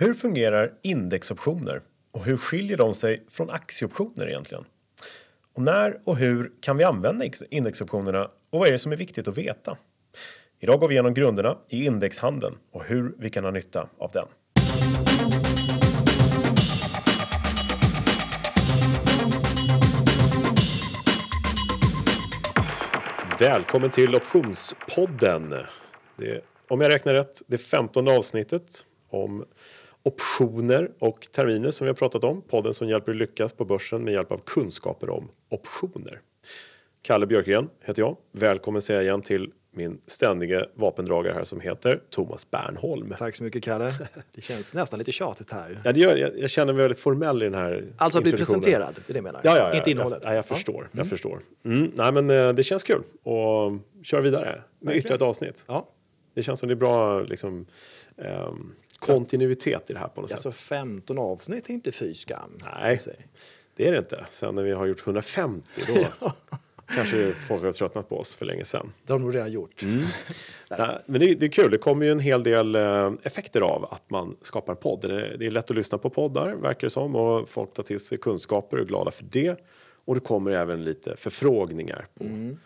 Hur fungerar indexoptioner och hur skiljer de sig från aktieoptioner egentligen? Och när och hur kan vi använda indexoptionerna och vad är det som är viktigt att veta? Idag går vi igenom grunderna i indexhandeln och hur vi kan ha nytta av den. Välkommen till Optionspodden. Det, om jag räknar rätt, det 15 avsnittet om optioner och terminer som vi har pratat om. Podden som hjälper dig lyckas på börsen med hjälp av kunskaper om optioner. Kalle Björkgren heter jag. Välkommen säger jag igen till min ständige vapendragare här som heter Thomas Bernholm. Tack så mycket Kalle. Det känns nästan lite tjatigt här. Ja, det gör jag. Jag känner mig väldigt formell i den här Alltså att bli presenterad, det är det jag menar? Ja, ja, ja, Inte innehållet? Ja, jag förstår. Jag mm. förstår. Mm, nej, men eh, det känns kul att köra vidare med Verkligen. ytterligare ett avsnitt. Ja. Det känns som det är bra liksom, um, kontinuitet i det här på något alltså, sätt. 15 avsnitt är inte fy skam. Nej, det är det inte. Sen när vi har gjort 150 då kanske folk har tröttnat på oss för länge sedan. Det har de nog redan gjort. Mm. Men det, det, är kul, det kommer ju en hel del eh, effekter av att man skapar en podd. Det är, det är lätt att lyssna på poddar verkar det som och folk tar till sig kunskaper och är glada för det. Och det kommer även lite förfrågningar på mm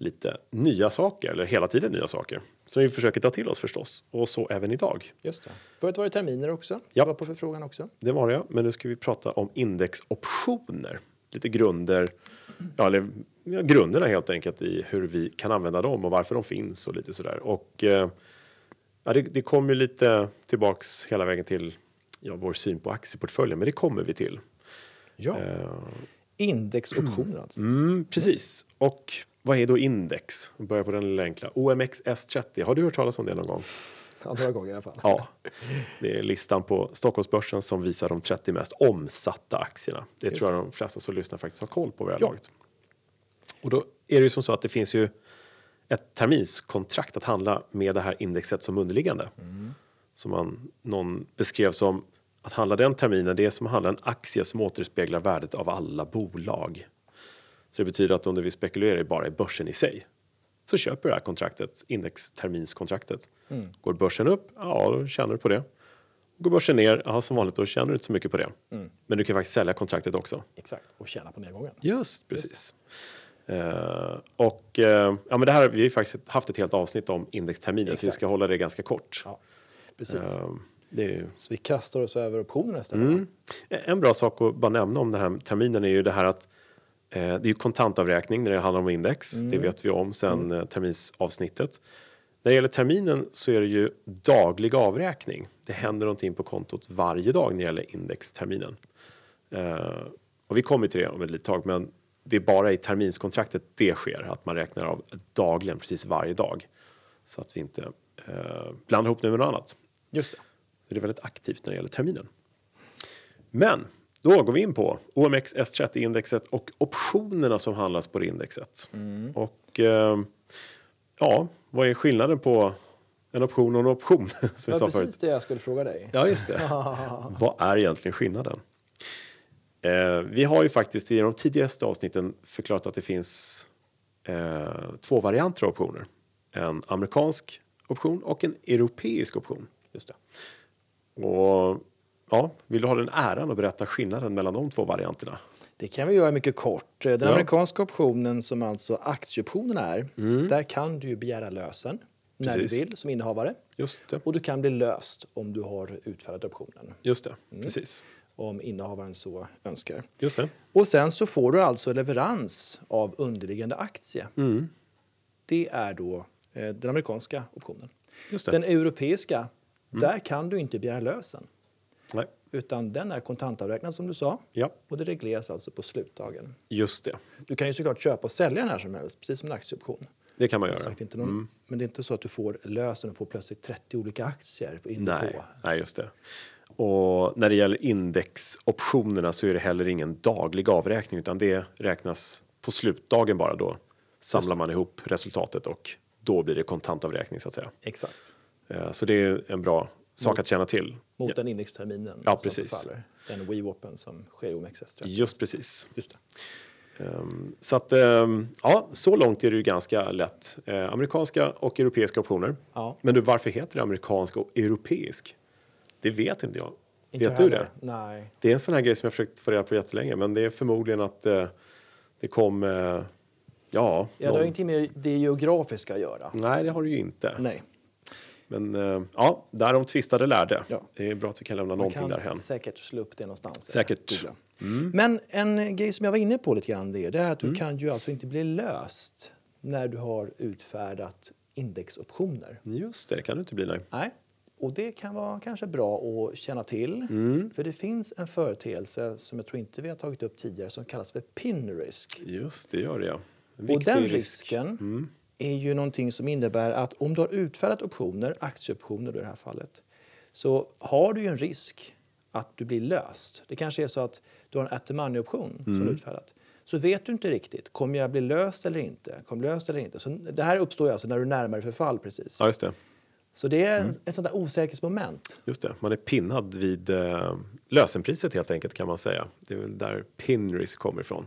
lite nya saker, eller hela tiden nya saker. Som vi försöker ta till oss förstås, och så även idag. Just det. Förut var det terminer också, ja. var på förfrågan också. Det var det, men nu ska vi prata om indexoptioner. Lite grunder, ja, eller ja, grunderna helt enkelt i hur vi kan använda dem och varför de finns och lite sådär. Och eh, ja, det, det kommer ju lite tillbaks hela vägen till ja, vår syn på aktieportföljen, men det kommer vi till. Ja. Uh, Indexoptioner alltså? Mm, precis. Och vad är då index? Vi börjar på den lilla enkla. OMX S30, har du hört talas om det någon gång? Ja, några gånger i alla fall. Ja, det är listan på Stockholmsbörsen som visar de 30 mest omsatta aktierna. Det Just tror jag de flesta som lyssnar faktiskt har koll på vid det här laget. Och då är det ju som så att det finns ju ett terminskontrakt att handla med det här indexet som underliggande. Mm. Som man, någon beskrev som att handla den terminen, det är som att handla en aktie som återspeglar värdet av alla bolag. Så det betyder att om du vill spekulera bara i börsen i sig så köper du det här kontraktet, indexterminskontraktet. Mm. Går börsen upp, ja då tjänar du på det. Går börsen ner, ja som vanligt då tjänar du inte så mycket på det. Mm. Men du kan faktiskt sälja kontraktet också. Exakt, och tjäna på nedgången. Just precis. Uh, och uh, ja, men det här, vi har ju faktiskt haft ett helt avsnitt om indexterminer så vi ska hålla det ganska kort. Ja, precis. Uh, ju... Så vi kastar oss över optionerna istället? Mm. En bra sak att bara nämna om den här terminen är ju det här att Eh, det är ju kontantavräkning när det handlar om index. Mm. Det vet vi om sen mm. Eh, terminsavsnittet. När det gäller terminen så är det ju daglig avräkning. Det händer någonting på kontot varje dag när det gäller indexterminen. Uh, och vi kommer till det om ett litet tag, men det är bara i terminskontraktet det sker, att man räknar av dagligen, precis varje dag. Så att vi inte uh, blandar ihop det med något annat. Just det. Så det är väldigt aktivt när det gäller terminen. Men då går vi in på OMX S30-indexet och optionerna som handlas på det indexet. Mm. Och eh, ja, vad är skillnaden på en option och en option? Som det var precis det jag skulle fråga dig. Ja, just det. vad är egentligen skillnaden? Eh, vi har ju faktiskt i de tidigaste avsnitten förklarat att det finns eh, två varianter av optioner. En amerikansk option och en europeisk option. Just det. Och Ja, vill du ha den äran att berätta skillnaden mellan de två varianterna? Det kan vi göra mycket kort. Den ja. amerikanska optionen som alltså aktieoptionen är, mm. där kan du begära lösen när du vill som innehavare. Just det. Och du kan bli löst om du har utfärdat optionen. Just det, mm. precis. Om innehavaren så önskar. Just det. Och sen så får du alltså leverans av underliggande aktie. Mm. Det är då eh, den amerikanska optionen. Den europeiska, mm. där kan du inte begära lösen. Nej. Utan den är kontantavräknad som du sa. Ja. Och det regleras alltså på slutdagen. Just det. Du kan ju såklart köpa och sälja den här som helst, precis som en aktieoption. Det kan man göra. Sagt, inte någon, mm. Men det är inte så att du får lösen och får plötsligt 30 olika aktier in Nej. på. Nej, just det. Och när det gäller indexoptionerna så är det heller ingen daglig avräkning utan det räknas på slutdagen bara då samlar man ihop resultatet och då blir det kontantavräkning så att säga. Exakt. Eh, så det är en bra sak att känna till. Mot den indexterminen ja, precis. som faller. Den WeWapen som sker i OMXS. Just precis. Just um, så att um, ja, så långt är det ju ganska lätt. Uh, amerikanska och europeiska optioner. Ja. Men du, varför heter det amerikansk och europeisk? Det vet inte jag. Inte vet du heller. det? Nej. Det är en sån här grej som jag försökt få reda på jättelänge, men det är förmodligen att eh, det kom, eh, ja... Ja, det har någon- inte med det geografiska att göra. Nej, det har du ju inte. Nej. Men eh, ja, där de tvistade lärde. Ja. Det är bra att vi kan lämna Man någonting kan därhen. säkert slå upp det någonstans. Säkert. Googla. Men en grej som jag var inne på lite grann det är, att du kan ju alltså inte bli löst när du har utfärdat indexoptioner. Just det, det kan du inte bli nej. Nej. Och det kan vara kanske bra att känna till. För det finns en företeelse som jag tror inte vi har tagit upp tidigare som kallas för pin risk. Just det, gör det ja. Och den risk. risken är ju någonting som innebär att om du har utfärdat optioner, aktieoptioner i det här fallet, så har du ju en risk att du blir löst. Det kanske är så att du har en at the money-option som du utfärdat. Så vet du inte riktigt, kommer jag bli löst eller inte? Kommer löst eller inte? Så det här uppstår ju alltså när du närmar dig förfall precis. Ja, just det. Så det är ett sånt där osäkerhetsmoment. Just det. Man är pinnad vid eh, lösenpriset helt enkelt kan man säga. Det är väl där pin risk kommer ifrån.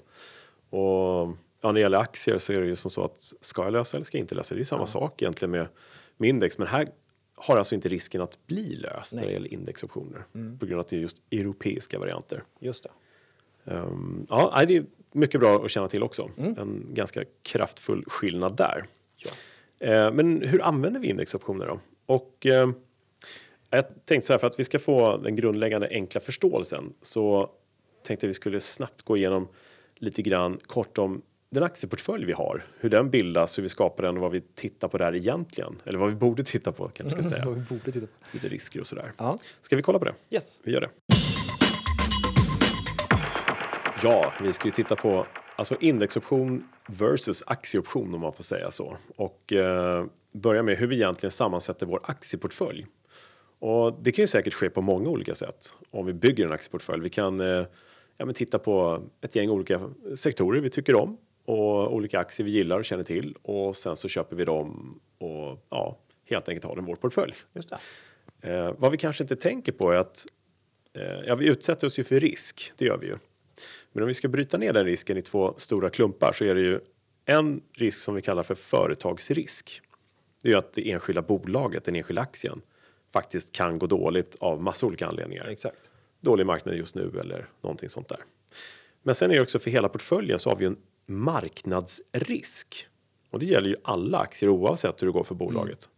Och ja, när det gäller aktier så är det ju som så att ska jag lösa eller ska jag inte lösa? Det är samma sak egentligen med, med index. Men här har alltså inte risken att bli löst när det gäller indexoptioner. På grund av att det är just europeiska varianter. Just det. Um, ja, nej, det är mycket bra att känna till också. En ganska kraftfull skillnad där. Eh, men hur använder vi indexoptioner då? Och eh, jag tänkte så här för att vi ska få den grundläggande enkla förståelsen så tänkte jag vi skulle snabbt gå igenom lite grann kort om den aktieportfölj vi har, hur den bildas, hur vi skapar den och vad vi tittar på där egentligen. Eller vad vi borde titta på kanske ska säga. Vad vi borde titta på. Lite risker och sådär. Ja. Ska vi kolla på det? Yes. Vi gör det. Ja, vi ska ju titta på alltså indexoption versus aktieoption om man får säga så. Och eh, börja med hur vi egentligen sammansätter vår aktieportfölj. Och det kan ju säkert ske på många olika sätt om vi bygger en aktieportfölj. Vi kan eh, ja, men titta på ett gäng olika sektorer vi tycker om och olika aktier vi gillar och känner till och sen så köper vi dem och ja, helt enkelt har den i vår portfölj. Just. Eh, vad vi kanske inte tänker på är att eh, ja, vi utsätter oss ju för risk, det gör vi ju. Men om vi ska bryta ner den risken i två stora klumpar så är det ju en risk som vi kallar för företagsrisk. Det är ju att det enskilda bolaget, den enskilda aktien, faktiskt kan gå dåligt av massa olika anledningar. Exakt. Dålig marknad just nu eller någonting sånt där. Men sen är det också för hela portföljen så har vi en marknadsrisk. Och det gäller ju alla aktier oavsett hur det går för bolaget.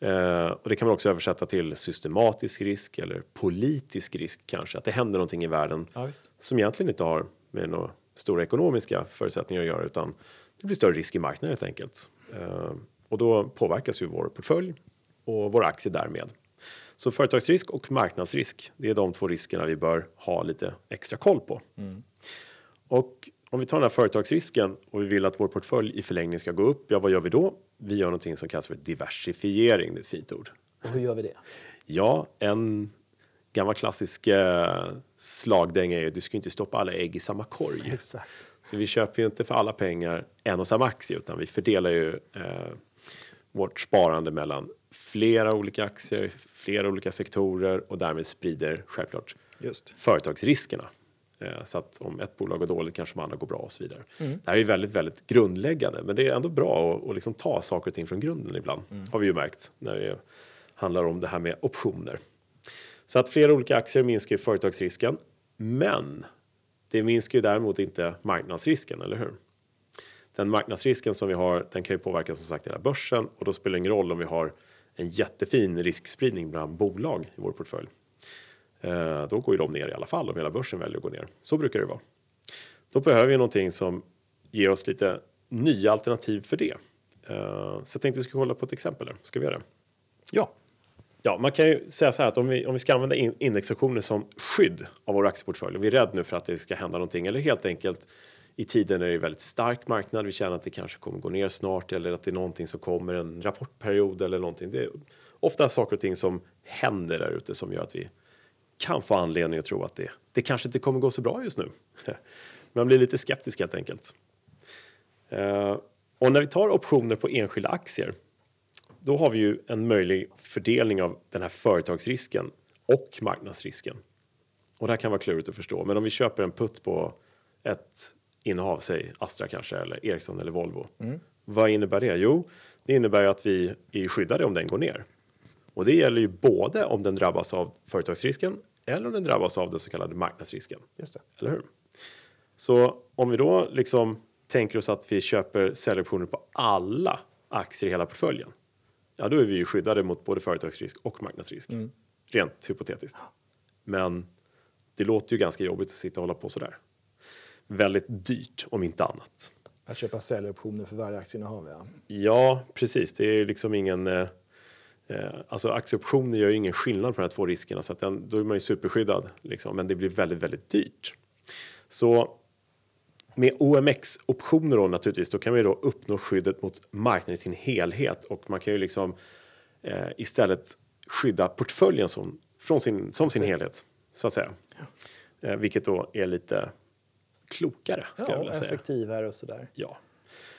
Eh, och det kan man också översätta till systematisk risk eller politisk risk kanske. Att det händer någonting i världen Ja, som egentligen inte har med några stora ekonomiska förutsättningar att göra utan det blir större risk i marknaden helt enkelt. Eh, och då påverkas ju vår portfölj och våra aktier därmed. Så företagsrisk och marknadsrisk, det är de två riskerna vi bör ha lite extra koll på. Och om vi tar den här företagsrisken och vi vill att vår portfölj i förlängning ska gå upp, ja vad gör vi då? Vi gör någonting som kallas för diversifiering, det är ett fint ord. Och hur gör vi det? Ja, en gammal klassisk eh, slagdänga är ju du ska inte stoppa alla ägg i samma korg. Exakt. Så vi köper ju inte för alla pengar en och samma aktie utan vi fördelar ju eh, vårt sparande mellan flera olika aktier, flera olika sektorer och därmed sprider självklart Just. företagsriskerna. Eh, Så att om ett bolag går dåligt kanske de andra går bra och så vidare. Det här är väldigt, väldigt grundläggande, men det är ändå bra att, att liksom ta saker och ting från grunden ibland. Har vi ju märkt när det handlar om det här med optioner. Så att flera olika aktier minskar ju företagsrisken, men det minskar ju däremot inte marknadsrisken, eller hur? Den marknadsrisken som vi har, den kan ju påverka som sagt hela börsen och då spelar det ingen roll om vi har en jättefin riskspridning bland bolag i vår portfölj. Eh, då går ju de ner i alla fall om hela börsen väljer att gå ner. Så brukar det vara. Då behöver vi någonting som ger oss lite nya alternativ för det. Eh, så jag tänkte vi skulle kolla på ett exempel. Där. Ska vi göra det? Ja. Ja, man kan ju säga så här att om vi, om vi ska använda in, indexoptioner som skydd av vår aktieportfölj och vi är rädd nu för att det ska hända någonting eller helt enkelt i tiden är det väldigt stark marknad. Vi känner att det kanske kommer gå ner snart eller att det är någonting som kommer en rapportperiod eller någonting. Det är ofta saker och ting som händer där ute som gör att vi kan få anledning att tro att det, det kanske inte kommer gå så bra just nu. Man blir lite skeptisk helt enkelt. Eh, och när vi tar optioner på enskilda aktier då har vi ju en möjlig fördelning av den här företagsrisken och marknadsrisken. Och det här kan vara klurigt att förstå, men om vi köper en putt på ett innehav, säg Astra kanske, eller Ericsson eller Volvo. Vad innebär det? Jo, det innebär ju att vi är skyddade om den går ner. Och det gäller ju både om den drabbas av företagsrisken eller om den drabbas av den så kallade marknadsrisken. Just det. Eller hur? Så om vi då liksom tänker oss att vi köper säljoptioner på alla aktier i hela portföljen. Ja, då är vi ju skyddade mot både företagsrisk och marknadsrisk. Rent hypotetiskt. Men det låter ju ganska jobbigt att sitta och hålla på sådär. Väldigt dyrt om inte annat. Att köpa säljoptioner för varje aktieinnehav, ja. Ja, precis. Det är liksom ingen... Eh, alltså aktieoptioner gör ju ingen skillnad på de här två riskerna så att den, då är man ju superskyddad. Liksom, men det blir väldigt, väldigt dyrt. Så med OMX-optioner då naturligtvis, då kan vi då uppnå skyddet mot marknaden i sin helhet och man kan ju liksom eh, istället skydda portföljen som, från sin, som sin helhet så att säga. Eh, vilket då är lite klokare ska jag Ja, vilja säga. effektivare och sådär. Ja,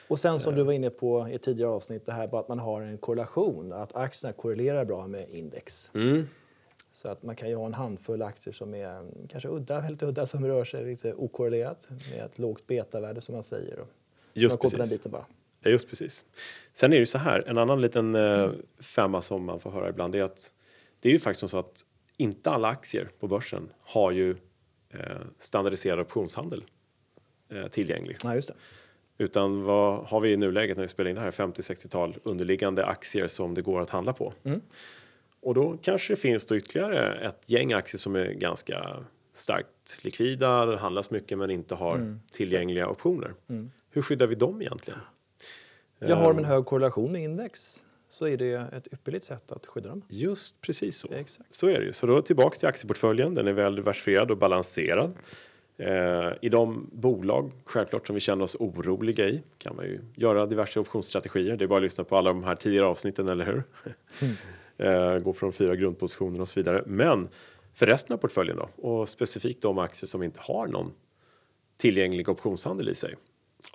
Och sen som du var inne på i tidigare avsnitt, det här att man har en korrelation, att aktierna korrelerar bra med index. mm. Så att man kan ju ha en handfull aktier som är mm, kanske udda, väldigt udda, som rör sig lite okorrelerat med ett lågt betavärde som man säger. Just man precis. Ja, just precis. Sen är det så här, en annan liten eh, femma som man får höra ibland är att det är ju faktiskt så att inte alla aktier på börsen har ju eh, standardiserad optionshandel eh, tillgänglig. Ja, just det. Utan vad har vi i nuläget när vi spelar in det här 50-60-tal underliggande aktier som det går att handla på. Och då kanske det finns då ytterligare ett gäng aktier som är ganska starkt likvida, det handlas mycket men inte har tillgängliga optioner. Hur skyddar vi dem egentligen? Jag har de en hög korrelation med index så är det ett ypperligt sätt att skydda dem. Just precis så. Exakt. Så är det ju. Så då tillbaka till aktieportföljen. Den är väl diversifierad och balanserad. Eh, I de bolag, självklart, som vi känner oss oroliga i kan man ju göra diverse optionsstrategier. Det är bara att lyssna på alla de här tidigare avsnitten, eller hur? eh, gå från fyra grundpositioner och så vidare. Men för resten av portföljen då, och specifikt de aktier som inte har någon tillgänglig optionshandel i sig.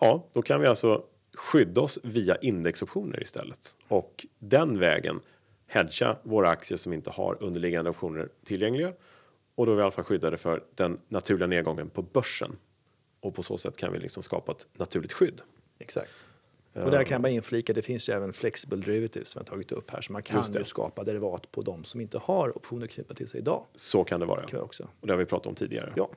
Ja, då kan vi alltså skydda oss via indexoptioner istället och den vägen hedga våra aktier som inte har underliggande optioner tillgängliga och då är vi i alla fall skyddade för den naturliga nedgången på börsen. Och på så sätt kan vi liksom skapa ett naturligt skydd. Exakt. Och där kan jag bara inflika, det finns ju även flexible derivatives som jag tagit upp här, så man kan det. ju skapa derivat på de som inte har optioner knutna till sig idag. Så kan det vara. Kan också. Och det har vi pratat om tidigare. Ja,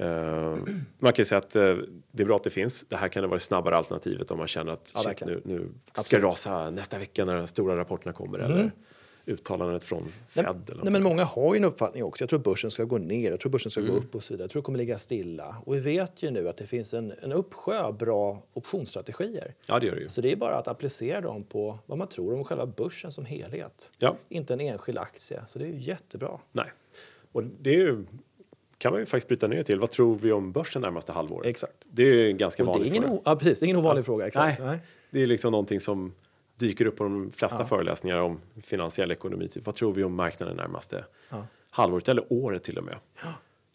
Eh, man kan ju säga att eh, det är bra att det finns. Det här kan vara det snabbare alternativet om man känner att Ja, shit, nu, nu ska det rasa nästa vecka när de stora rapporterna kommer eller uttalandet från Fed. Nej, eller nej, men många har ju en uppfattning också. Jag tror börsen ska gå ner, jag tror börsen ska gå upp och så vidare. Jag tror det kommer ligga stilla. Och vi vet ju nu att det finns en, en uppsjö av bra optionsstrategier. Ja, det gör det ju. Så det är bara att applicera dem på vad man tror om själva börsen som helhet. Ja, Inte en enskild aktie. Så det är ju jättebra. nej. Och det är ju, kan man ju faktiskt bryta ner till. Vad tror vi om börsen närmaste halvåret? Exakt. Det är ju en ganska Och det är vanlig ingen, fråga. o- ja, precis, det är ingen ovanlig fråga. Exakt. Nej, det är liksom någonting som dyker upp på de flesta föreläsningar om finansiell ekonomi. Typ, vad tror vi om marknaden närmaste Ja. halvåret eller året till och med?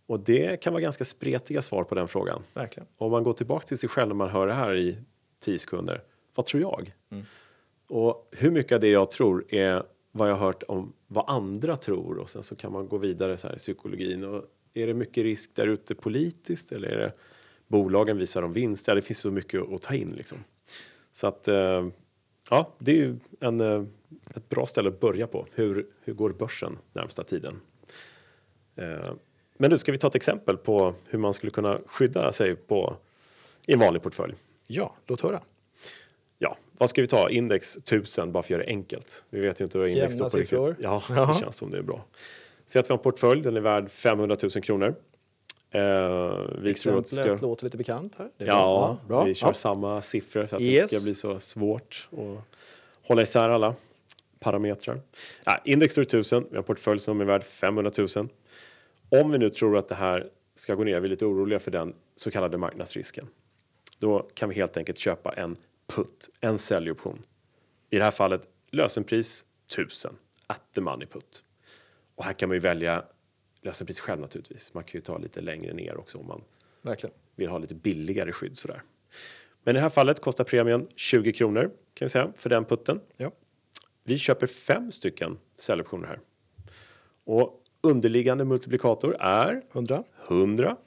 Och det kan vara ganska spretiga svar på den frågan. Verkligen. Om man går tillbaka till sig själv när man hör det här i 10 sekunder. Vad tror jag? Och hur mycket av det jag tror är vad jag har hört om vad andra tror och sen så kan man gå vidare så här i psykologin. Och är det mycket risk där ute politiskt eller är det bolagen visar om vinst? Ja, det finns så mycket att ta in liksom. Så att eh, ja, det är ju en, eh, ett bra ställe att börja på. Hur, hur går börsen närmsta tiden? Eh, men nu ska vi ta ett exempel på hur man skulle kunna skydda sig på i en vanlig portfölj. Ja, låt höra. Ja, vad ska vi ta? Index 1000 bara för att göra det enkelt. Vi vet ju inte vad index står på riktigt. Ja, det känns som det är bra. Säg att vi har en portfölj, den är värd 500 000 kronor. Eh, vi det Exemplet ska... låter lite bekant här. Det är Ja, bra. vi kör Ja. samma siffror så att det Yes. inte ska bli så svårt att hålla isär alla parametrar. Ja, index står i 1000, vi har en portfölj som är värd 500 000. Om vi nu tror att det här ska gå ner, vi är lite oroliga för den så kallade marknadsrisken. Då kan vi helt enkelt köpa en put, en säljoption. I det här fallet lösenpris 1000, at the money put. Och här kan man ju välja lösenpris själv naturligtvis. Man kan ju ta lite längre ner också om man Verkligen. vill ha lite billigare skydd sådär. Men i det här fallet kostar premien 20 kronor kan vi säga för den putten. Ja. Vi köper fem stycken säljoptioner här. Och underliggande multiplikator är 100. 100.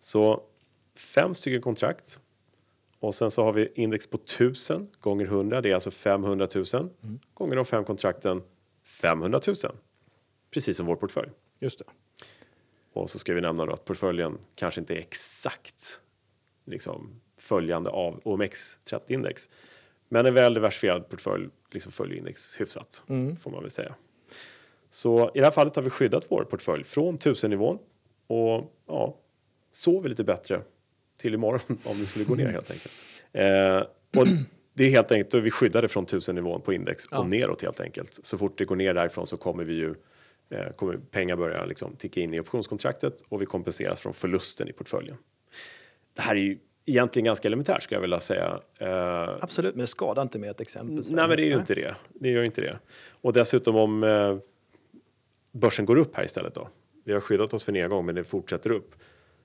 Så fem stycken kontrakt. Och sen så har vi index på 1000 gånger 100. Det är alltså 500 000 gånger de fem kontrakten 500 000. Precis som vår portfölj. Just det. Och så ska vi nämna då att portföljen kanske inte är exakt liksom, följande av OMX30-index. Men en väl diversifierad portfölj liksom följer index hyfsat, får man väl säga. Så i det här fallet har vi skyddat vår portfölj från 1000-nivån och ja, sover lite bättre till imorgon om det skulle gå ner helt enkelt. Eh, och det är helt enkelt, då är vi skyddade från 1000-nivån på index och neråt helt enkelt. Så fort det går ner därifrån så kommer vi ju kommer pengar börja liksom ticka in i optionskontraktet och vi kompenseras från förlusten i portföljen. Det här är ju egentligen ganska elementärt skulle jag vilja säga. Eh, Absolut, men det skadar inte med ett exempel. Nej, men det är ju inte det. Det gör inte det. Och dessutom om eh, börsen går upp här istället då. Vi har skyddat oss för nedgång, men det fortsätter upp.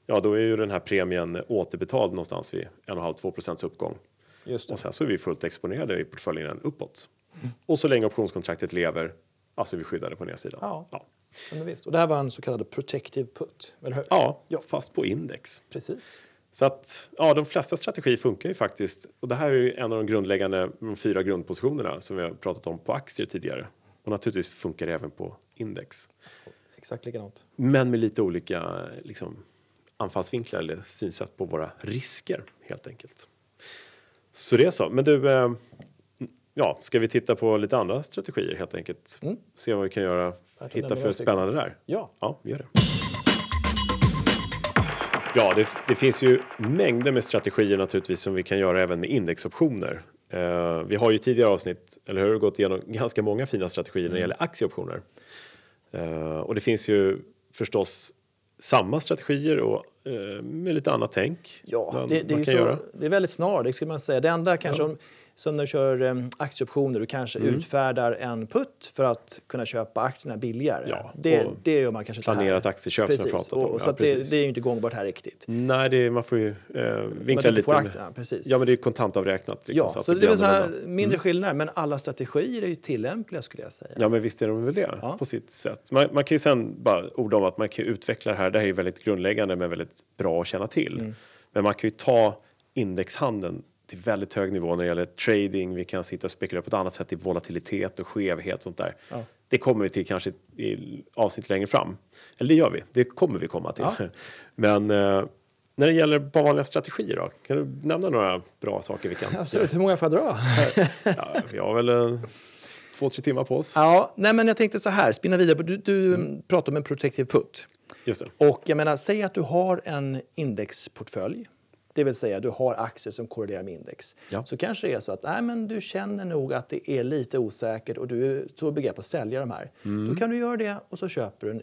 Ja, då är ju den här premien återbetald någonstans vid 1,5-2 procents uppgång. Just det. Och sen så är vi fullt exponerade i portföljen uppåt. Och så länge optionskontraktet lever, alltså vi skyddade på nedsidan. Ja. Ja. Ja, men visst. Och det här var en så kallad protective put, eller hur? Ja, Ja. fast på index. Precis. Så att ja, de flesta strategier funkar ju faktiskt. Och det här är ju en av de grundläggande de fyra grundpositionerna som vi har pratat om på aktier tidigare. Och naturligtvis funkar det även på index. Exakt likadant. Men med lite olika liksom, anfallsvinklar eller synsätt på våra risker helt enkelt. Så det är så. Men du, eh, ja, ska vi titta på lite andra strategier helt enkelt? Se vad vi kan göra, hitta för spännande där. Ja. Ja, vi gör det. Ja, det, det finns ju mängder med strategier naturligtvis som vi kan göra även med indexoptioner. Eh, vi har ju tidigare avsnitt, eller hur, gått igenom ganska många fina strategier när det gäller aktieoptioner. Eh, och det finns ju förstås samma strategier och eh, med lite annat tänk. Ja, man, det, det, är man kan så, göra. det är väldigt snarlikt ska man säga. Det enda kanske om, som när du kör um, aktieoptioner, du kanske Mm. utfärdar en putt för att kunna köpa aktierna billigare. Ja, det, och det gör man kanske inte planerat här. aktieköp som jag precis. pratat om. Och, Ja, så det, precis. det är ju inte gångbart här riktigt. Nej, det, man får ju eh, vinkla lite. får aktierna, precis. Ja, men det är kontantavräknat. Liksom, Ja, så så det det är blir väl så här annorlunda. mindre skillnader, men alla strategier är ju tillämpliga skulle jag säga. Ja, men visst är de väl det Ja. på sitt sätt. Man, man kan ju sen bara orda om att man kan ju utveckla det här. Det här är ju väldigt grundläggande men väldigt bra att känna till. Mm. Men man kan ju ta indexhandeln till väldigt hög nivå när det gäller trading. Vi kan sitta och spekulera på ett annat sätt i volatilitet och skevhet och sånt där. Ja. Det kommer vi till kanske i avsnitt längre fram. Eller det gör vi. Det kommer vi komma till. Ja. Men eh, när det gäller vanliga strategier då? Kan du nämna några bra saker vi kan Absolut, hur många får jag dra? Ja, vi har väl eh, två, tre timmar på oss. Ja, nej men jag tänkte så här, spinna vidare. Du, du Mm. pratar om en protective put. Just det. Och jag menar, säg att du har en indexportfölj. Det vill säga du har aktier som korrelerar med index. Ja. Så kanske det är så att nej, men du känner nog att det är lite osäkert och du står i begrepp att sälja de här. Mm. Då kan du göra det och så köper du en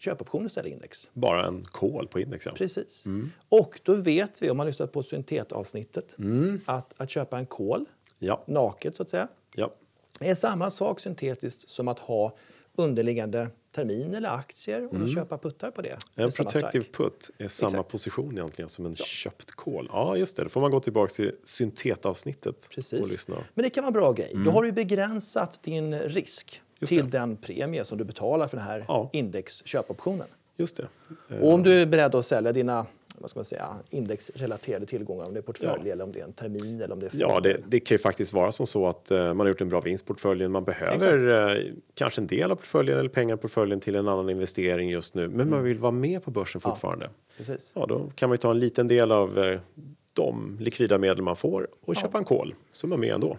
köpoption istället index. Bara en kol på indexen. Precis. Mm. Och då vet vi, om man lyssnar på syntetavsnittet, Mm. att, att köpa en kol, Ja, naket så att säga, ja. är samma sak syntetiskt som att ha underliggande termin eller aktier och köpa puttar på det. En protective put är samma Exakt. position egentligen som en köpt kol. Ja, just det. Då får man gå tillbaka till syntetavsnittet och Precis. lyssna. Men det kan vara en bra grej. Då har du begränsat din risk Mm. Just till det. den premie som du betalar för den här Ja. indexköpoptionen. Just det. Eh, Och om du är beredd att sälja dina vad ska man säga, indexrelaterade tillgångar, om det är portfölj Ja. eller om det är en termin eller om det är Ja, det, det kan ju faktiskt vara som så att eh, man har gjort en bra vinst på portföljen. Man behöver eh, kanske en del av portföljen eller pengar i portföljen till en annan investering just nu. Men Mm. man vill vara med på börsen fortfarande. Precis. Ja, då kan man ju ta en liten del av eh, de likvida medel man får och köpa en kol. Så är man med ändå.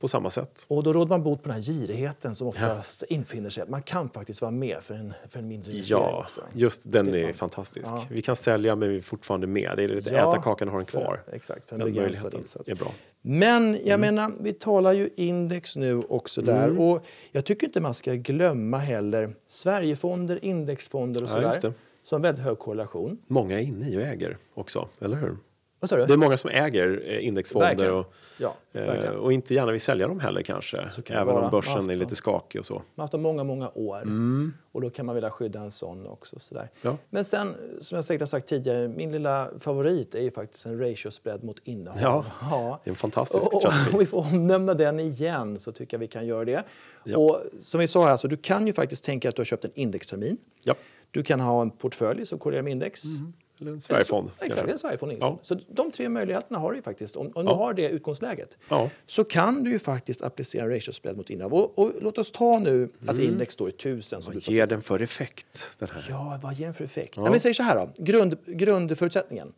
På samma sätt. Och då råder man bot på den här girigheten som oftast infinner sig. Man kan faktiskt vara med för en, för en mindre investering Ja, också. just den är fantastisk. Ja. Vi kan sälja men vi är fortfarande med. Det är lite Ja, äta kakan och ha den kvar. För, exakt, för en Den möjligheten insats. är bra. Men jag menar, vi talar ju index nu också där. Mm. Och jag tycker inte man ska glömma heller Sverigefonder, indexfonder och Ja, sådär. Som har väldigt hög korrelation. Många är inne i och äger också, eller hur? Vad sa du? Det är många som äger eh, indexfonder Verkligen. och, Ja, eh, verkligen. och inte gärna vill sälja dem heller kanske. Så kan Även vara. om börsen Haft är lite skakig och så. Man har haft dem många, många år. Mm. Och då kan man vilja skydda en sån också. Sådär. Ja. Men sen, som jag säkert har sagt tidigare, min lilla favorit är ju faktiskt en ratio spread mot innehav. Ja, ja. Det är en fantastisk Och, strategi. om vi får omnämna den igen så tycker jag vi kan göra det. Ja. Och som vi sa här, så du kan ju faktiskt tänka att du har köpt en indextermin. Ja. Du kan ha en portfölj som korrelerar med index. Mm. Eller en Sverigefond. Exakt, en Sverigefond. Ja. Så de tre möjligheterna har du ju faktiskt. Om, om du Ja. har det utgångsläget Ja. så kan du ju faktiskt applicera ratio spread mot innehav. Och, och låt oss ta nu att index står i 1000. Som du Vad ger den för effekt? Den här? Ja, vad ger den för effekt? Ja. vi säger så här då. Grund, grundförutsättningen.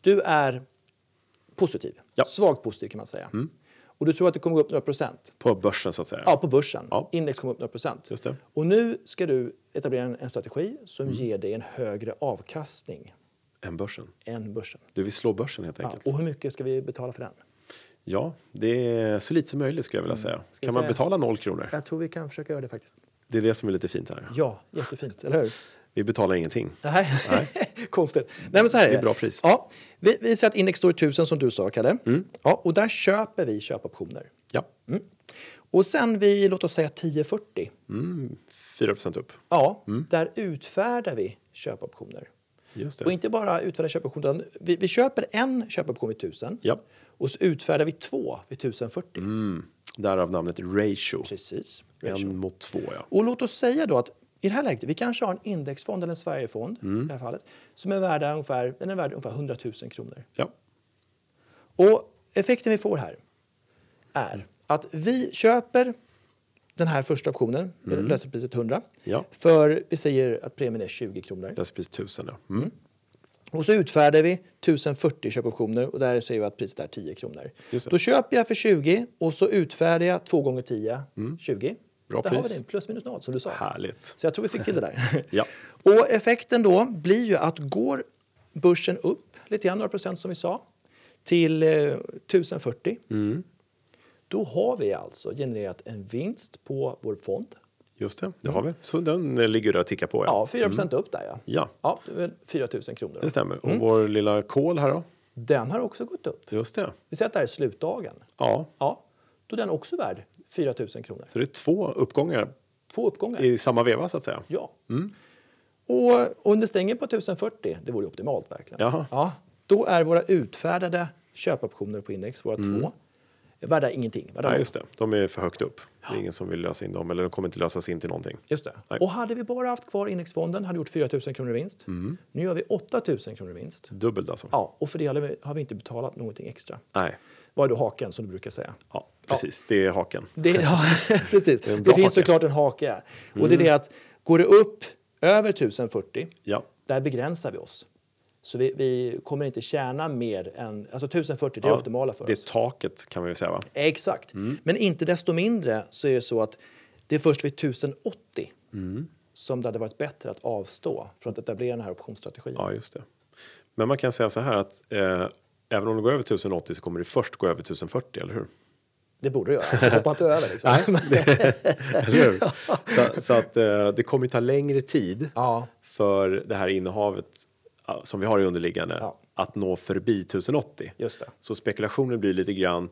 Du är positiv. Mm. Mm. Svagt positiv kan man säga. Och du tror att det kommer gå upp några procent. På börsen så att säga? Ja, på börsen. Ja. Index kommer upp några procent. Just det. Och nu ska du etablera en, en strategi som Mm. ger dig en högre avkastning Än börsen? än börsen. Du vill slå börsen helt Ja. enkelt? Och hur mycket ska vi betala för den? Ja, det är så lite som möjligt skulle jag vilja säga. Mm. Kan man säga- betala noll kronor? Jag tror vi kan försöka göra det faktiskt. Det är det som är lite fint här. Ja, jättefint, eller hur? Vi betalar ingenting. Nej, konstigt. Nej, men så här Det är det. bra pris. Mm. Ja, vi, vi säger att index står i 1000 som du sa, Kalle. Ja, och där köper vi köpoptioner. Ja, Och sen vid, låt oss säga 1040, mm, 4 procent upp. ja, Mm. där utfärdar vi köpoptioner. Och inte bara utfärdar köpoptioner, utan vi, vi köper en köpoption vid 1000 Ja. och så utfärdar vi två vid 1040. Mm. Därav namnet ratio. Precis. ratio. En mot två, ja. Och låt oss säga då att i det här läget, vi kanske har en indexfond eller en Sverigefond Mm. i det här fallet, som är värd ungefär, den är värd ungefär 100 000 kronor. ja. Och effekten vi får här är att vi köper den här första optionen, mm. lösenpriset 100, Ja. för vi säger att premien är 20 kronor. Löspris 1000, ja. Mm. Och så utfärdar vi 1040 köpoptioner och där säger vi att priset är 10 kronor. Då köper jag för 20 och så utfärdar jag 2 gånger 10, 20. Mm. Bra där har vi pris. det, plus minus noll som du sa. Härligt. Så jag tror vi fick till det där. Ja. Och effekten då blir ju att går börsen upp lite grann, några procent som vi sa, till eh, 1040, Mm. Då har vi alltså genererat en vinst på vår fond. Just det, det har vi. Så den eh, ligger där och tickar på. Ja, 4 procent upp där ja. ja, Ja, det är väl 4 000 kronor. det stämmer. Och vår lilla kol här då? Den har också gått upp. Just det. Vi säger att det här är slutdagen. Ja, Ja, då är den också värd 4 000 kronor. så det är två uppgångar Två uppgångar. i samma veva så att säga. Ja. Och om det stänger på 1040, det vore optimalt verkligen. Jaha. Ja, då är våra utfärdade köpoptioner på index, våra två, värda ingenting. Värda Nej, just det. De är för högt upp. Det är ingen som vill lösa in dem eller de kommer inte lösas in till någonting. Just det. Nej. Och hade vi bara haft kvar indexfonden hade vi gjort 4 000 kronor i vinst. Nu gör vi 8 000 kronor i vinst. Dubbelt alltså. Ja, och för det har vi- har vi inte betalat någonting extra. Nej, Vad är då haken som du brukar säga? ja, precis. Det är haken. Det, ja, precis. Det, bra finns hake. såklart en hake. Och det är det att går det upp över 1040 Ja, där begränsar vi oss. Så vi, vi kommer inte tjäna mer än... Alltså 1040, det är Ja, det optimala för det oss. är taket kan ju säga va? Exakt. Men inte desto mindre så är det så att det är först vid 1080 som det hade varit bättre att avstå från att etablera den här optionsstrategin. Ja, just det. Men man kan säga så här att eh, även om det går över 1080 så kommer det först gå över 1040, eller hur? Det borde det göra. Hoppa inte över liksom. eller hur? Så, så att eh, det kommer ju ta längre tid Ja. för det här innehavet som vi har i underliggande Ja. att nå förbi 1080. Just det. Så spekulationen blir lite grann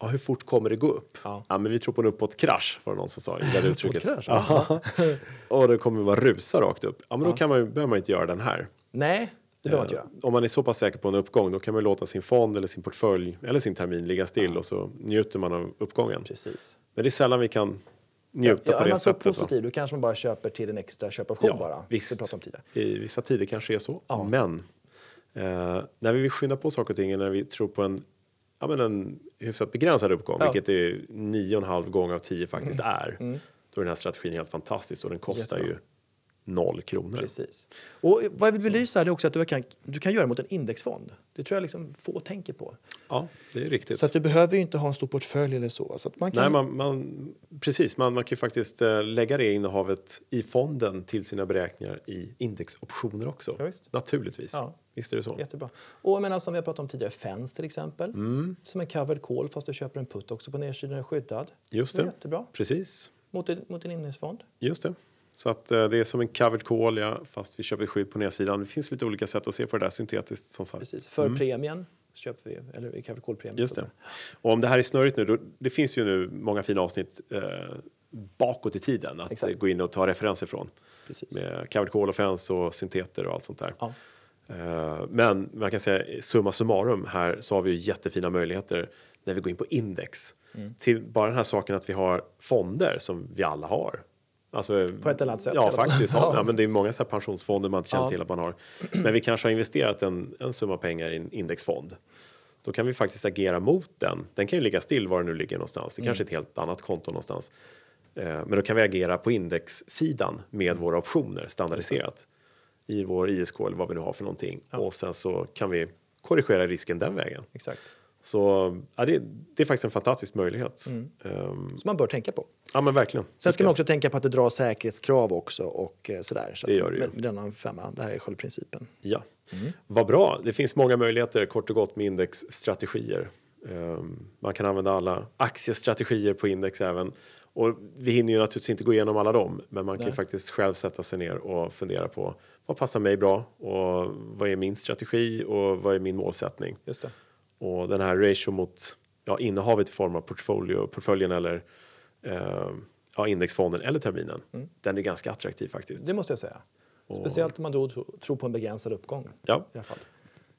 Ja, hur fort kommer det gå upp? Ja. men vi tror på en uppåt-krasch, var det någon som sa. det uttrycket. Ja. Och det kommer bara rusa rakt upp. Ja, men då kan man, behöver man inte göra den här. Nej, det behöver man inte Eh, göra. Om man är så pass säker på en uppgång då kan man låta sin fond eller sin portfölj eller sin termin ligga still och så njuter man av uppgången. Precis. Men det är sällan vi kan njuta Ja, på det sättet. positiv, då kanske man bara köper till en extra köpoption Ja, bara. visst. I vissa tider kanske det är så. Ja. Men eh, när vi vill skynda på saker och ting, när vi tror på en, ja, men en hyfsat begränsad uppgång, Ja. Mm. vilket är nio och en halv gång av tio faktiskt är, då är den här strategin helt fantastisk och den kostar Jättebra. ju noll kronor. Precis. Och vad jag vill belysa är också att du kan, du kan göra mot en indexfond. Det tror jag liksom få tänker på. Ja, det är riktigt. Så att du behöver ju inte ha en stor portfölj eller så. så man kan, Nej, man, man, precis, man, man kan ju faktiskt eh, lägga det innehavet i fonden till sina beräkningar i indexoptioner också. Ja, visst. Naturligtvis. Ja. Visst är det så. Jättebra. Och jag menar, som vi har pratat om tidigare, FENS till exempel. Mm. Som en covered call fast du köper en put också på nedsidan är skyddad. Just Det är det. jättebra. Precis. Mot, mot en indexfond. Just det. Så att eh, det är som en covered call, ja, fast vi köper skydd på nedsidan. Det finns lite olika sätt att se på det där syntetiskt som sagt. Precis. För premien köper vi, eller i covered call-premien. Mm. Just det. Och om det här är snurrigt nu, då, det finns ju nu många fina avsnitt eh, bakåt i tiden att Exakt. gå in och ta referenser från. Precis. Med covered call offense och synteter och allt sånt där. Ja. Eh, Men man kan säga summa summarum här så har vi ju jättefina möjligheter när vi går in på index. Mm. Till bara den här saken att vi har fonder som vi alla har. Alltså, På ett eller annat sätt, Ja, faktiskt. Ja. Ja. Ja, men det är många så pensionsfonder man inte känner Ja. till att man har. Men vi kanske har investerat en, en summa pengar i en indexfond. Då kan vi faktiskt agera mot den. Den kan ju ligga still var den nu ligger någonstans. Det Mm. kanske är ett helt annat konto någonstans. Eh, Men då kan vi agera på indexsidan med våra optioner standardiserat i vår ISK eller vad vi nu har för någonting. Och sen så kan vi korrigera risken den vägen. Exakt. Så ja, det, det är faktiskt en fantastisk möjlighet. Mm. Ehm, Som man bör tänka på. ja, men verkligen. Sen ska man också tänka på att det drar säkerhetskrav också och eh, sådär. Så Det gör det ju. men Denna femma, det här är själva principen. Ja, Mm. vad bra. Det finns många möjligheter kort och gott med indexstrategier. Ehm, man kan använda alla aktiestrategier på index även. Och vi hinner ju naturligtvis inte gå igenom alla dem, men man kan ju faktiskt själv sätta sig ner och fundera på vad passar mig bra och vad är min strategi och vad är min målsättning? Just det. Och den här ratio mot ja, innehavet i form av portfolio, portföljen eller ehm, ja, indexfonden eller terminen, den är ganska attraktiv faktiskt. Mm. Det måste jag säga. Speciellt om man då tro- tror på en begränsad uppgång. Ja, I alla fall.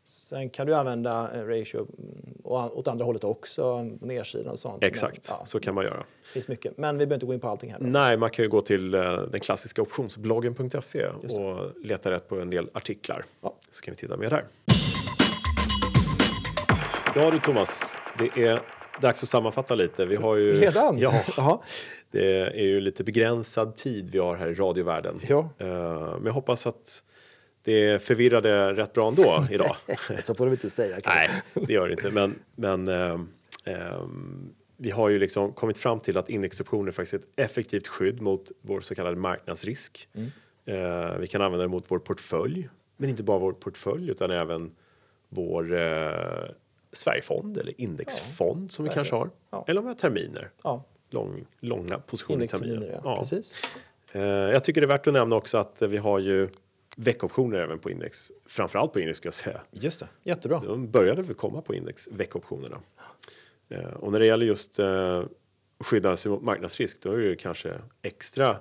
Sen kan du använda eh, ratio mm, och åt andra hållet också, på nedsidan och sånt. exakt. Men, ja, Så kan man göra. det finns mycket. Men vi behöver inte gå in på allting här. nu. Nej, man kan ju gå till eh, den klassiska optionsbloggen.se och leta rätt på en del artiklar. Ja. Så kan vi titta mer där. Ja du Thomas, det är dags att sammanfatta lite. Vi har ju... Redan? Ja, det är ju lite begränsad tid vi har här i radiovärlden. Ja. Eh, Men jag hoppas att det förvirrade rätt bra ändå idag. Så får du inte säga. kanske. Nej, det gör det inte. Men, men ehm, ehm, vi har ju liksom kommit fram till att indexoptioner är faktiskt ett effektivt skydd mot vår så kallade marknadsrisk. Eh, vi kan använda det mot vår portfölj, men inte bara vår portfölj utan även vår eh, Sverigefond eller indexfond som vi kanske har. Ja. Eller om vi har terminer, Ja, Lång, långa positioner i terminer. ja. Precis. Eh, jag tycker det är värt att nämna också att vi har ju veckoptioner även på index. Framförallt på index ska jag säga. Just det. Jättebra. De började väl komma på index, veckoptionerna. Eh, och när det gäller just eh, skydda sig mot marknadsrisk då är det ju kanske extra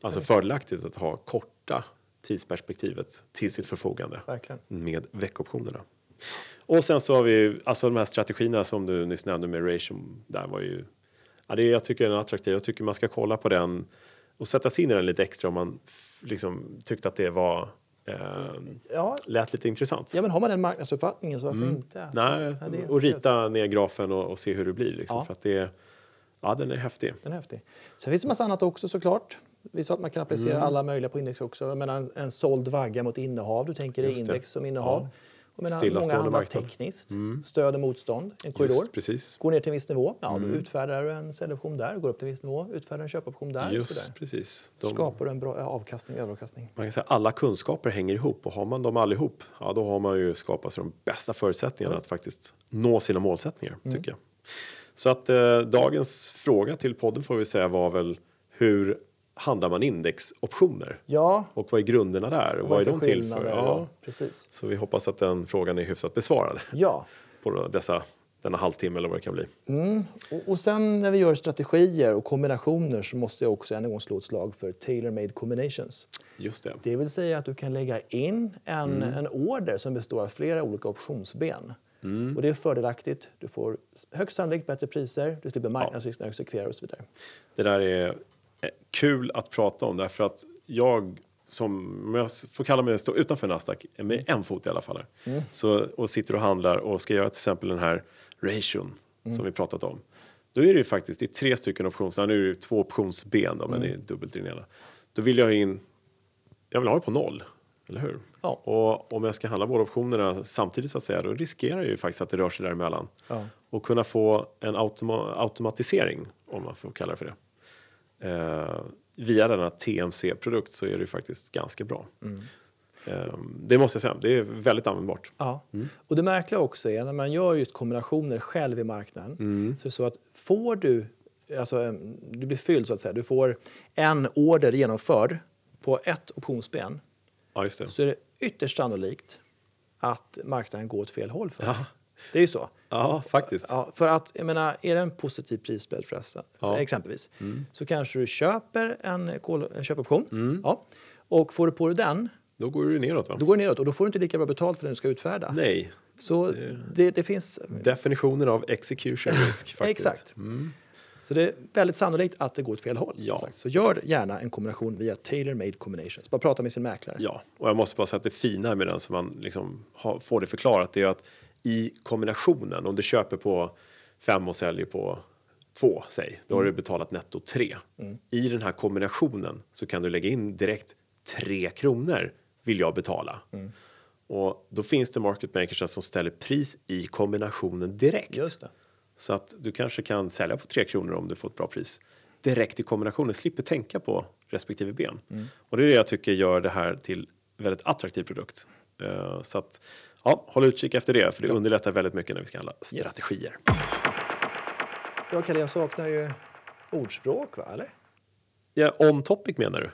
alltså fördelaktigt att ha korta tidsperspektivet till sitt förfogande Verkligen. med veckoptionerna. Och sen så har vi alltså de här strategierna som du nyss nämnde med ratio. Där var ju, ja, det, jag tycker den är attraktiv. Jag tycker man ska kolla på den och sätta sig in i den lite extra om man liksom tyckte att det var eh, Ja, lät lite intressant. ja, men har man den marknadsuppfattningen så varför inte? Mm. Nej, Ja, och rita ner grafen och, och se hur det blir. Liksom, Ja. För att det, ja, den är häftig. Den är häftig. Sen finns det massa annat också såklart. Vi sa att man kan applicera Mm. alla möjliga på index också. Jag menar, en, en såld vagga mot innehav. Du tänker dig index som innehav. Ja. Menar, många handlar marknad. Mm. tekniskt. Stöd och motstånd. En korridor. Just precis. Går ner till en viss nivå, ja, Mm. då utfärdar du en säljoption där. Går upp till en viss nivå, utfärdar en köpoption där. Just precis. De, Skapar du en bra avkastning, överavkastning. man kan säga alla kunskaper hänger ihop och har man dem allihop, ja, då har man ju skapat sig de bästa förutsättningarna att faktiskt nå sina målsättningar, Mm. tycker jag. Så att eh, dagens fråga till podden får vi säga var väl hur handlar man indexoptioner? Ja, Och vad är grunderna där? Och vad är de till för? Ja. precis. Så vi hoppas att den frågan är hyfsat besvarad Ja, på dessa, denna halvtimme eller vad det kan bli. och, och sen när vi gör strategier och kombinationer så måste jag också än en gång slå ett slag för tailor-made combinations. Just det. Det vill säga att du kan lägga in en, Mm. en order som består av flera olika optionsben. Mm. Och det är fördelaktigt. Du får högst sannolikt bättre priser, du slipper marknadsrisk när du exekverar och så vidare. Det där är kul att prata om därför att jag som, om jag får kalla mig stå utanför Nasdaq, med en fot i alla fall, här, så, och sitter och handlar och ska göra till exempel den här ration som vi pratat om. Då är det ju faktiskt det är tre stycken options, nu är det två optionsben då, men det är dubbelt i den ena. Då vill jag in, jag vill ha det på noll, eller hur? Ja. Och om jag ska handla båda optionerna samtidigt så att säga, då riskerar jag ju faktiskt att det rör sig däremellan. Ja. Och kunna få en automa automatisering, om man får kalla det för det. Eh, via denna TMC-produkt så är det faktiskt ganska bra. Eh, det måste jag säga, det är väldigt användbart. Ja. Och det märkliga också är när man gör just kombinationer själv i marknaden så är det så att får du, alltså em, du blir fylld så att säga, du får en order genomförd på ett optionsben Ja, så är det ytterst sannolikt att marknaden går åt fel håll för. Ja. Det är ju så. Ja, faktiskt. Ja, för att, jag menar, är det en positiv prisbild förresten, Ja. Mm. exempelvis, så kanske du köper en, kol- en köpoption. Mm. Ja, och får du på dig den, Då går det neråt va? då går det neråt och då får du inte lika bra betalt för den du ska utfärda. Nej, Så det, det finns... definitionen av execution risk faktiskt. Exakt. Så det är väldigt sannolikt att det går åt fel håll. Ja. Så gör gärna en kombination via tailor-made combinations. Bara prata med sin mäklare. Ja, och jag måste bara säga att det fina med den som man liksom har, får det förklarat är att i kombinationen, om du köper på fem och säljer på två, säg, då har du betalat netto tre. I den här kombinationen så kan du lägga in direkt tre kronor vill jag betala. Och då finns det market makers som ställer pris i kombinationen direkt. Så att du kanske kan sälja på 3 kronor om du får ett bra pris direkt i kombinationen, slipper tänka på respektive ben. Och det är det jag tycker gör det här till väldigt attraktiv produkt. Eh, så att ja, håll utkik efter det, för det underlättar väldigt mycket när vi ska handla strategier. Ja, Kalle, jag saknar ju ordspråk, va? Eller? Ja, on topic menar du?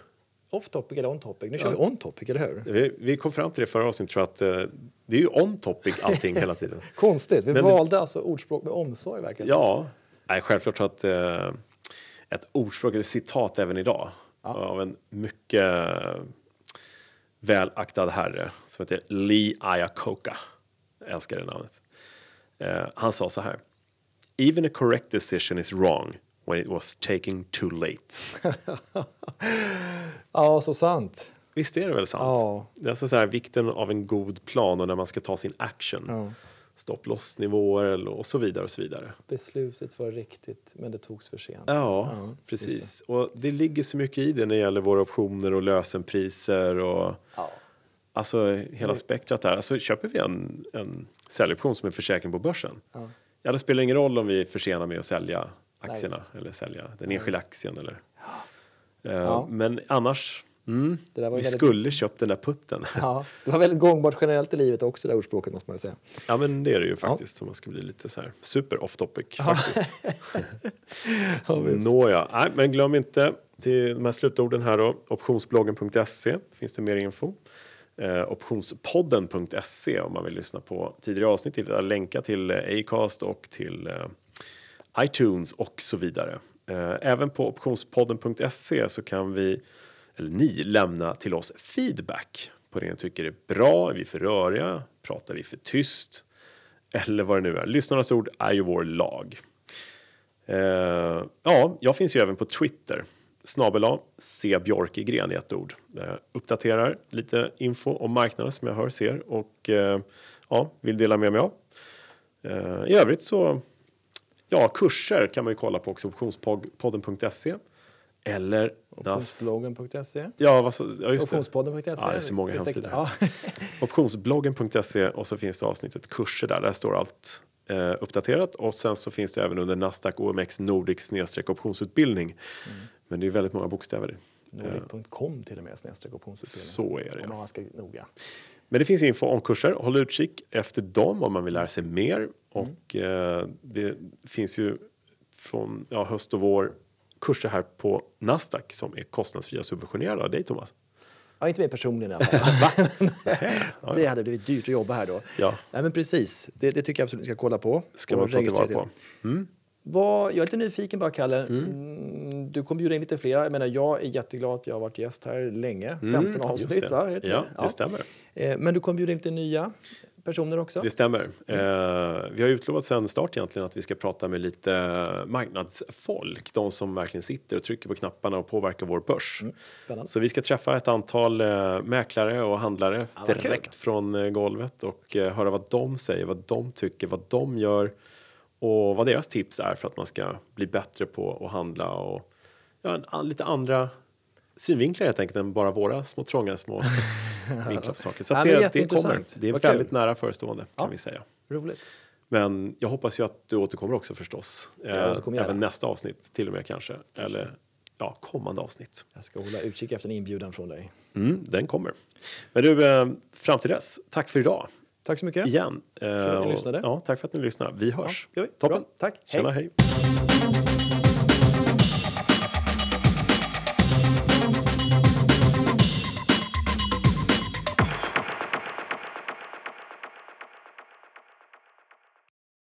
Off topic eller on topic? Nu kör vi on topic, eller hur? Vi, vi kom fram till det förra avsnittet, tror att eh, det är ju on topic allting hela tiden. Konstigt. Vi Men det- valde alltså ordspråk med omsorg, verkar det. Ja, nej, självklart så att eh, ett ordspråk eller citat även idag av en mycket välaktad herre som heter Lee Iacocca. Jag älskar det namnet. Eh, han sa så här. Even a correct decision is wrong when it was taken too late. Ja, så sant. Visst är det väl sant? Ja. Det är alltså så här, vikten av en god plan och när man ska ta sin action. Ja. Stopp-loss-nivåer och så vidare och så vidare. Beslutet var riktigt, men det togs för sent. Ja, Ja, precis. Och det ligger så mycket i det när det gäller våra optioner och lösenpriser och Ja. alltså hela spektrat där. Alltså köper vi en, en säljoption som en försäkring på börsen. Ja. Ja, det spelar ingen roll om vi försenar med att sälja aktierna Nej, eller sälja den enskilda aktien eller. Eh. Men annars, mm, Det där var vi väldigt- skulle köpt den där putten. Ja, det var väldigt gångbart generellt i livet också, det där ordspråket måste man säga. Ja, men det är det ju faktiskt. Så man ska bli lite så här super off topic faktiskt. Nåja, nej, men glöm inte till de här slutorden här då. Optionsbloggen.se finns det mer info. Eh, optionspodden.se om man vill lyssna på tidigare avsnitt. Till, länka till eh, Acast och till eh, iTunes och så vidare. Eh, även på optionspodden.se så kan vi, eller ni, lämna till oss feedback på det ni tycker är bra. Är vi för röriga? Pratar vi för tyst? Eller vad det nu är. Lyssnarnas ord är ju vår lag. Eh, ja, jag finns ju även på Twitter. Snabel A, C Björkegren i ett ord. Eh, uppdaterar lite info om marknaden som jag hör, ser och eh, ja, vill dela med mig av. Eh, I övrigt så, ja, kurser kan man ju kolla på också, optionspodden.se. Eller. Optionsbloggen.se. Ja, vad så, ja, just. Optionspodden.se. Ja, det är så många hemsidor. Ja. Optionsbloggen.se och så finns det avsnittet kurser där. Där står allt eh, uppdaterat och sen så finns det även under Nasdaq OMX Nordic snedstreck optionsutbildning. Men det är väldigt många bokstäver. Nordic.com till och med, snedstreck optionsutbildning. Så är det. Om man ska noga. Men det finns info om kurser. Håll utkik efter dem om man vill lära sig mer. Och eh, det finns ju från ja, höst och vår kurser här på Nasdaq som är kostnadsfria subventionerade av dig Thomas. Ja, inte mig personligen i alla fall. Ja, Det hade blivit dyrt att jobba här då. Ja. Nej, men precis. Det, det tycker jag absolut ni ska kolla på. ska man ta tillvara till. på. Vad, jag är lite nyfiken bara, Kalle. Mm, Du kommer bjuda in lite fler. Jag, menar, jag är jätteglad att jag har varit gäst här länge. 15 Mm, avsnitt, det. va? Ja, det? det stämmer. Eh, Men du kommer bjuda in lite nya personer också? Det stämmer. Eh, vi har utlovat sen start egentligen att vi ska prata med lite marknadsfolk. De som verkligen sitter och trycker på knapparna och påverkar vår börs. Mm, Spännande. Så vi ska träffa ett antal eh, mäklare och handlare vad direkt kul. från eh, golvet och eh, höra vad de säger, vad de tycker, vad de gör och vad deras tips är för att man ska bli bättre på att handla och ja, lite andra synvinklar helt enkelt än bara våra små trånga små vinklar på saker. Så Ja, det, det kommer. Det är Vad kul. väldigt nära förestående kan Ja. vi säga. Roligt. Men jag hoppas ju att du återkommer också förstås. Eh, återkommer gärna. även nästa avsnitt till och med kanske. Eller ja, kommande avsnitt. Jag ska hålla utkik efter en inbjudan från dig. Mm, den kommer. Men du, eh, fram till dess, tack för idag Tack så mycket. igen. Eh, att ni och- lyssnade. Ja, tack för att ni lyssnade. Vi hörs. Ja. Toppen. Bra. Tack. Hej. Tjena, hej.